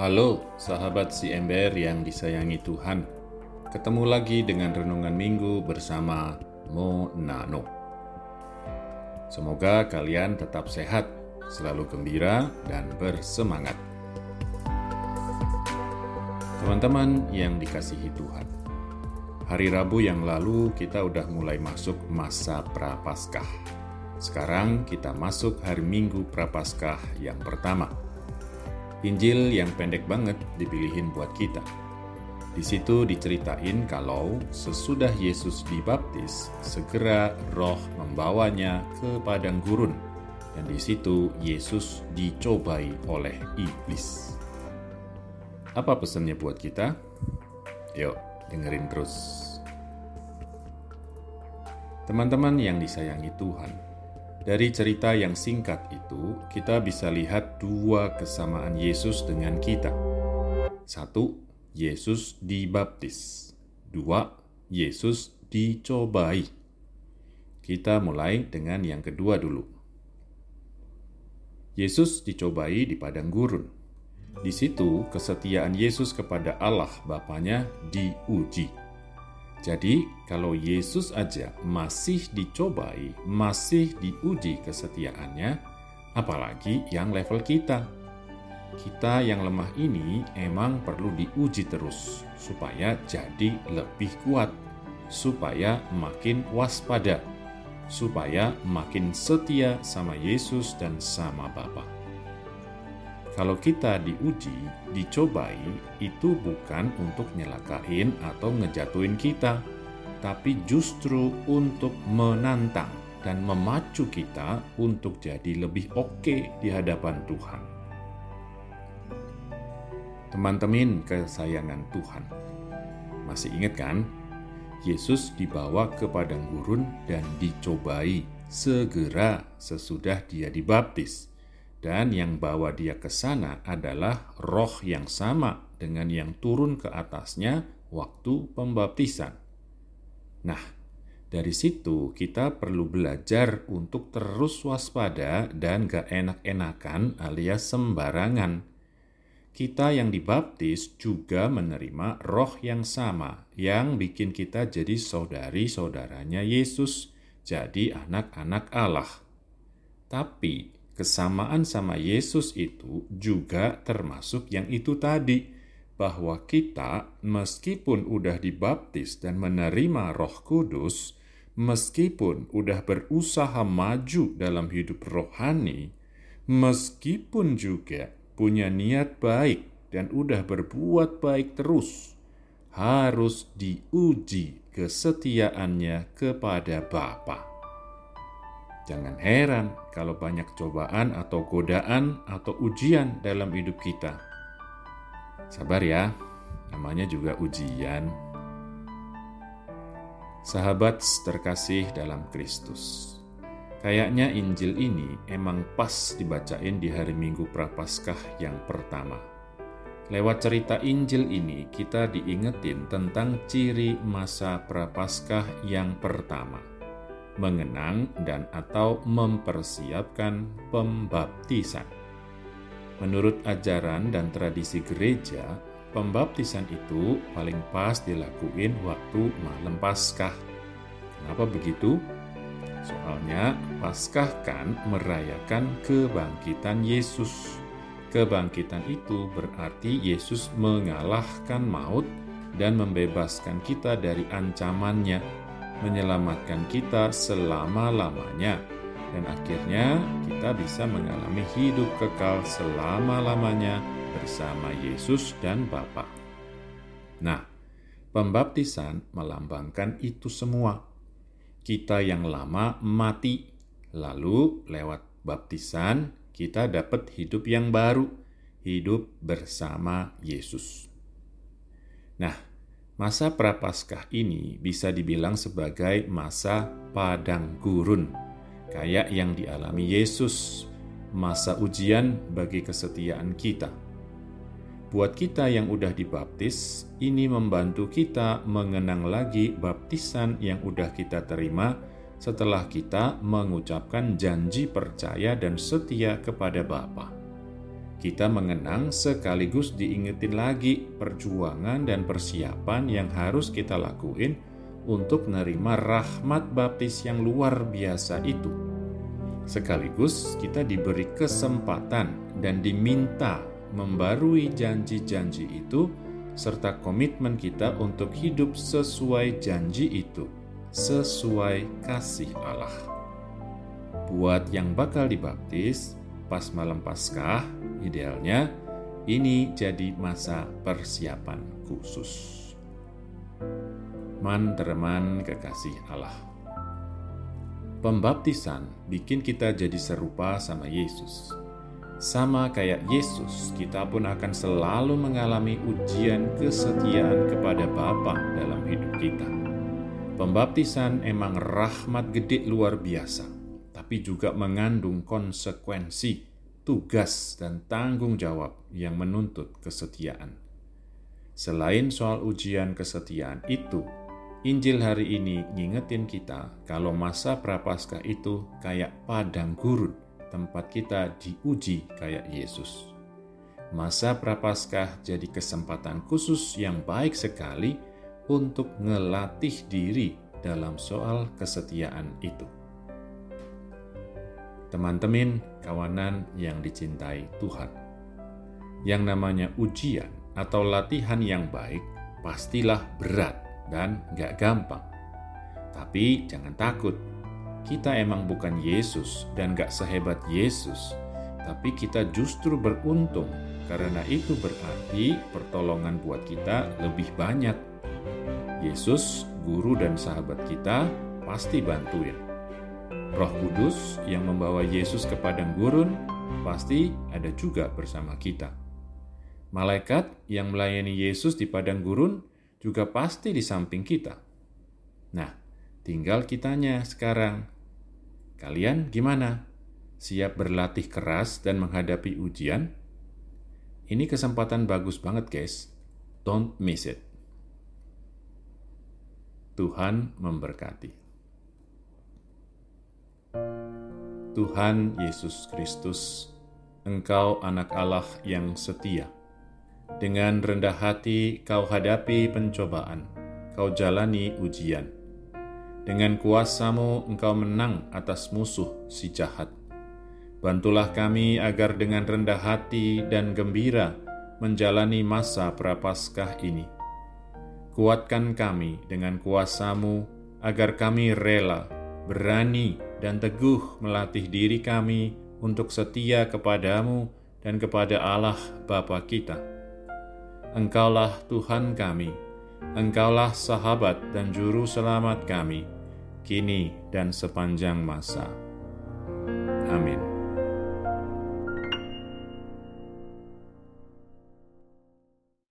Halo sahabat ember yang disayangi Tuhan. Ketemu lagi dengan Renungan Minggu bersama Mo Nano. Semoga kalian tetap sehat, selalu gembira, dan bersemangat. Teman-teman yang dikasihi Tuhan Hari Rabu yang lalu kita udah mulai masuk masa Prapaskah. Sekarang kita masuk hari Minggu Prapaskah yang pertama Injil yang pendek banget dipilihin buat kita. Di situ diceritain kalau sesudah Yesus dibaptis, segera roh membawanya ke padang gurun. Dan di situ Yesus dicobai oleh iblis. Apa pesannya buat kita? Yuk, dengerin terus. Teman-teman yang disayangi Tuhan, dari cerita yang singkat itu, kita bisa lihat dua kesamaan Yesus dengan kita. Satu, Yesus dibaptis. Dua, Yesus dicobai. Kita mulai dengan yang kedua dulu. Yesus dicobai di padang gurun. Di situ kesetiaan Yesus kepada Allah Bapaknya diuji. Jadi, kalau Yesus aja masih dicobai, masih diuji kesetiaannya, apalagi yang level kita. Kita yang lemah ini emang perlu diuji terus, supaya jadi lebih kuat, supaya makin waspada, supaya makin setia sama Yesus dan sama Bapa. Kalau kita diuji, dicobai, itu bukan untuk nyelakain atau ngejatuhin kita, tapi justru untuk menantang dan memacu kita untuk jadi lebih oke di hadapan Tuhan. Teman-teman kesayangan Tuhan, masih ingat kan? Yesus dibawa ke padang gurun dan dicobai segera sesudah dia dibaptis dan yang bawa dia ke sana adalah roh yang sama dengan yang turun ke atasnya waktu pembaptisan. Nah, dari situ kita perlu belajar untuk terus waspada dan gak enak-enakan alias sembarangan. Kita yang dibaptis juga menerima roh yang sama yang bikin kita jadi saudari-saudaranya Yesus, jadi anak-anak Allah. Tapi kesamaan sama Yesus itu juga termasuk yang itu tadi, bahwa kita meskipun udah dibaptis dan menerima roh kudus, meskipun udah berusaha maju dalam hidup rohani, meskipun juga punya niat baik dan udah berbuat baik terus, harus diuji kesetiaannya kepada Bapa. Jangan heran kalau banyak cobaan atau godaan atau ujian dalam hidup kita. Sabar ya, namanya juga ujian. Sahabat terkasih dalam Kristus. Kayaknya Injil ini emang pas dibacain di hari Minggu Prapaskah yang pertama. Lewat cerita Injil ini kita diingetin tentang ciri masa Prapaskah yang pertama mengenang dan atau mempersiapkan pembaptisan. Menurut ajaran dan tradisi gereja, pembaptisan itu paling pas dilakuin waktu malam Paskah. Kenapa begitu? Soalnya Paskah kan merayakan kebangkitan Yesus. Kebangkitan itu berarti Yesus mengalahkan maut dan membebaskan kita dari ancamannya menyelamatkan kita selama-lamanya, dan akhirnya kita bisa mengalami hidup kekal selama-lamanya bersama Yesus dan Bapa. Nah, pembaptisan melambangkan itu semua. Kita yang lama mati, lalu lewat baptisan kita dapat hidup yang baru, hidup bersama Yesus. Nah, Masa Prapaskah ini bisa dibilang sebagai masa padang gurun, kayak yang dialami Yesus, masa ujian bagi kesetiaan kita. Buat kita yang udah dibaptis, ini membantu kita mengenang lagi baptisan yang udah kita terima setelah kita mengucapkan janji percaya dan setia kepada Bapa. Kita mengenang sekaligus diingetin lagi perjuangan dan persiapan yang harus kita lakuin untuk menerima rahmat baptis yang luar biasa itu. Sekaligus kita diberi kesempatan dan diminta membarui janji-janji itu serta komitmen kita untuk hidup sesuai janji itu, sesuai kasih Allah. Buat yang bakal dibaptis pas malam Paskah, Idealnya, ini jadi masa persiapan khusus. Man teman kekasih Allah. Pembaptisan bikin kita jadi serupa sama Yesus. Sama kayak Yesus, kita pun akan selalu mengalami ujian kesetiaan kepada Bapa dalam hidup kita. Pembaptisan emang rahmat gede luar biasa, tapi juga mengandung konsekuensi tugas dan tanggung jawab yang menuntut kesetiaan. Selain soal ujian kesetiaan itu, Injil hari ini ngingetin kita kalau masa prapaskah itu kayak padang gurun, tempat kita diuji kayak Yesus. Masa prapaskah jadi kesempatan khusus yang baik sekali untuk ngelatih diri dalam soal kesetiaan itu. Teman-teman, kawanan yang dicintai Tuhan. Yang namanya ujian atau latihan yang baik pastilah berat dan gak gampang. Tapi jangan takut, kita emang bukan Yesus dan gak sehebat Yesus, tapi kita justru beruntung karena itu berarti pertolongan buat kita lebih banyak. Yesus, guru dan sahabat kita, pasti bantuin. Roh Kudus yang membawa Yesus ke padang gurun pasti ada juga bersama kita. Malaikat yang melayani Yesus di padang gurun juga pasti di samping kita. Nah, tinggal kitanya sekarang. Kalian gimana? Siap berlatih keras dan menghadapi ujian? Ini kesempatan bagus banget, guys. Don't miss it. Tuhan memberkati. Tuhan Yesus Kristus, Engkau Anak Allah yang setia. Dengan rendah hati kau hadapi pencobaan, kau jalani ujian. Dengan kuasamu engkau menang atas musuh si jahat. Bantulah kami agar dengan rendah hati dan gembira menjalani masa prapaskah ini. Kuatkan kami dengan kuasamu agar kami rela, berani, dan teguh melatih diri kami untuk setia kepadamu dan kepada Allah Bapa kita. Engkaulah Tuhan kami, Engkaulah sahabat dan juru selamat kami, kini dan sepanjang masa. Amin.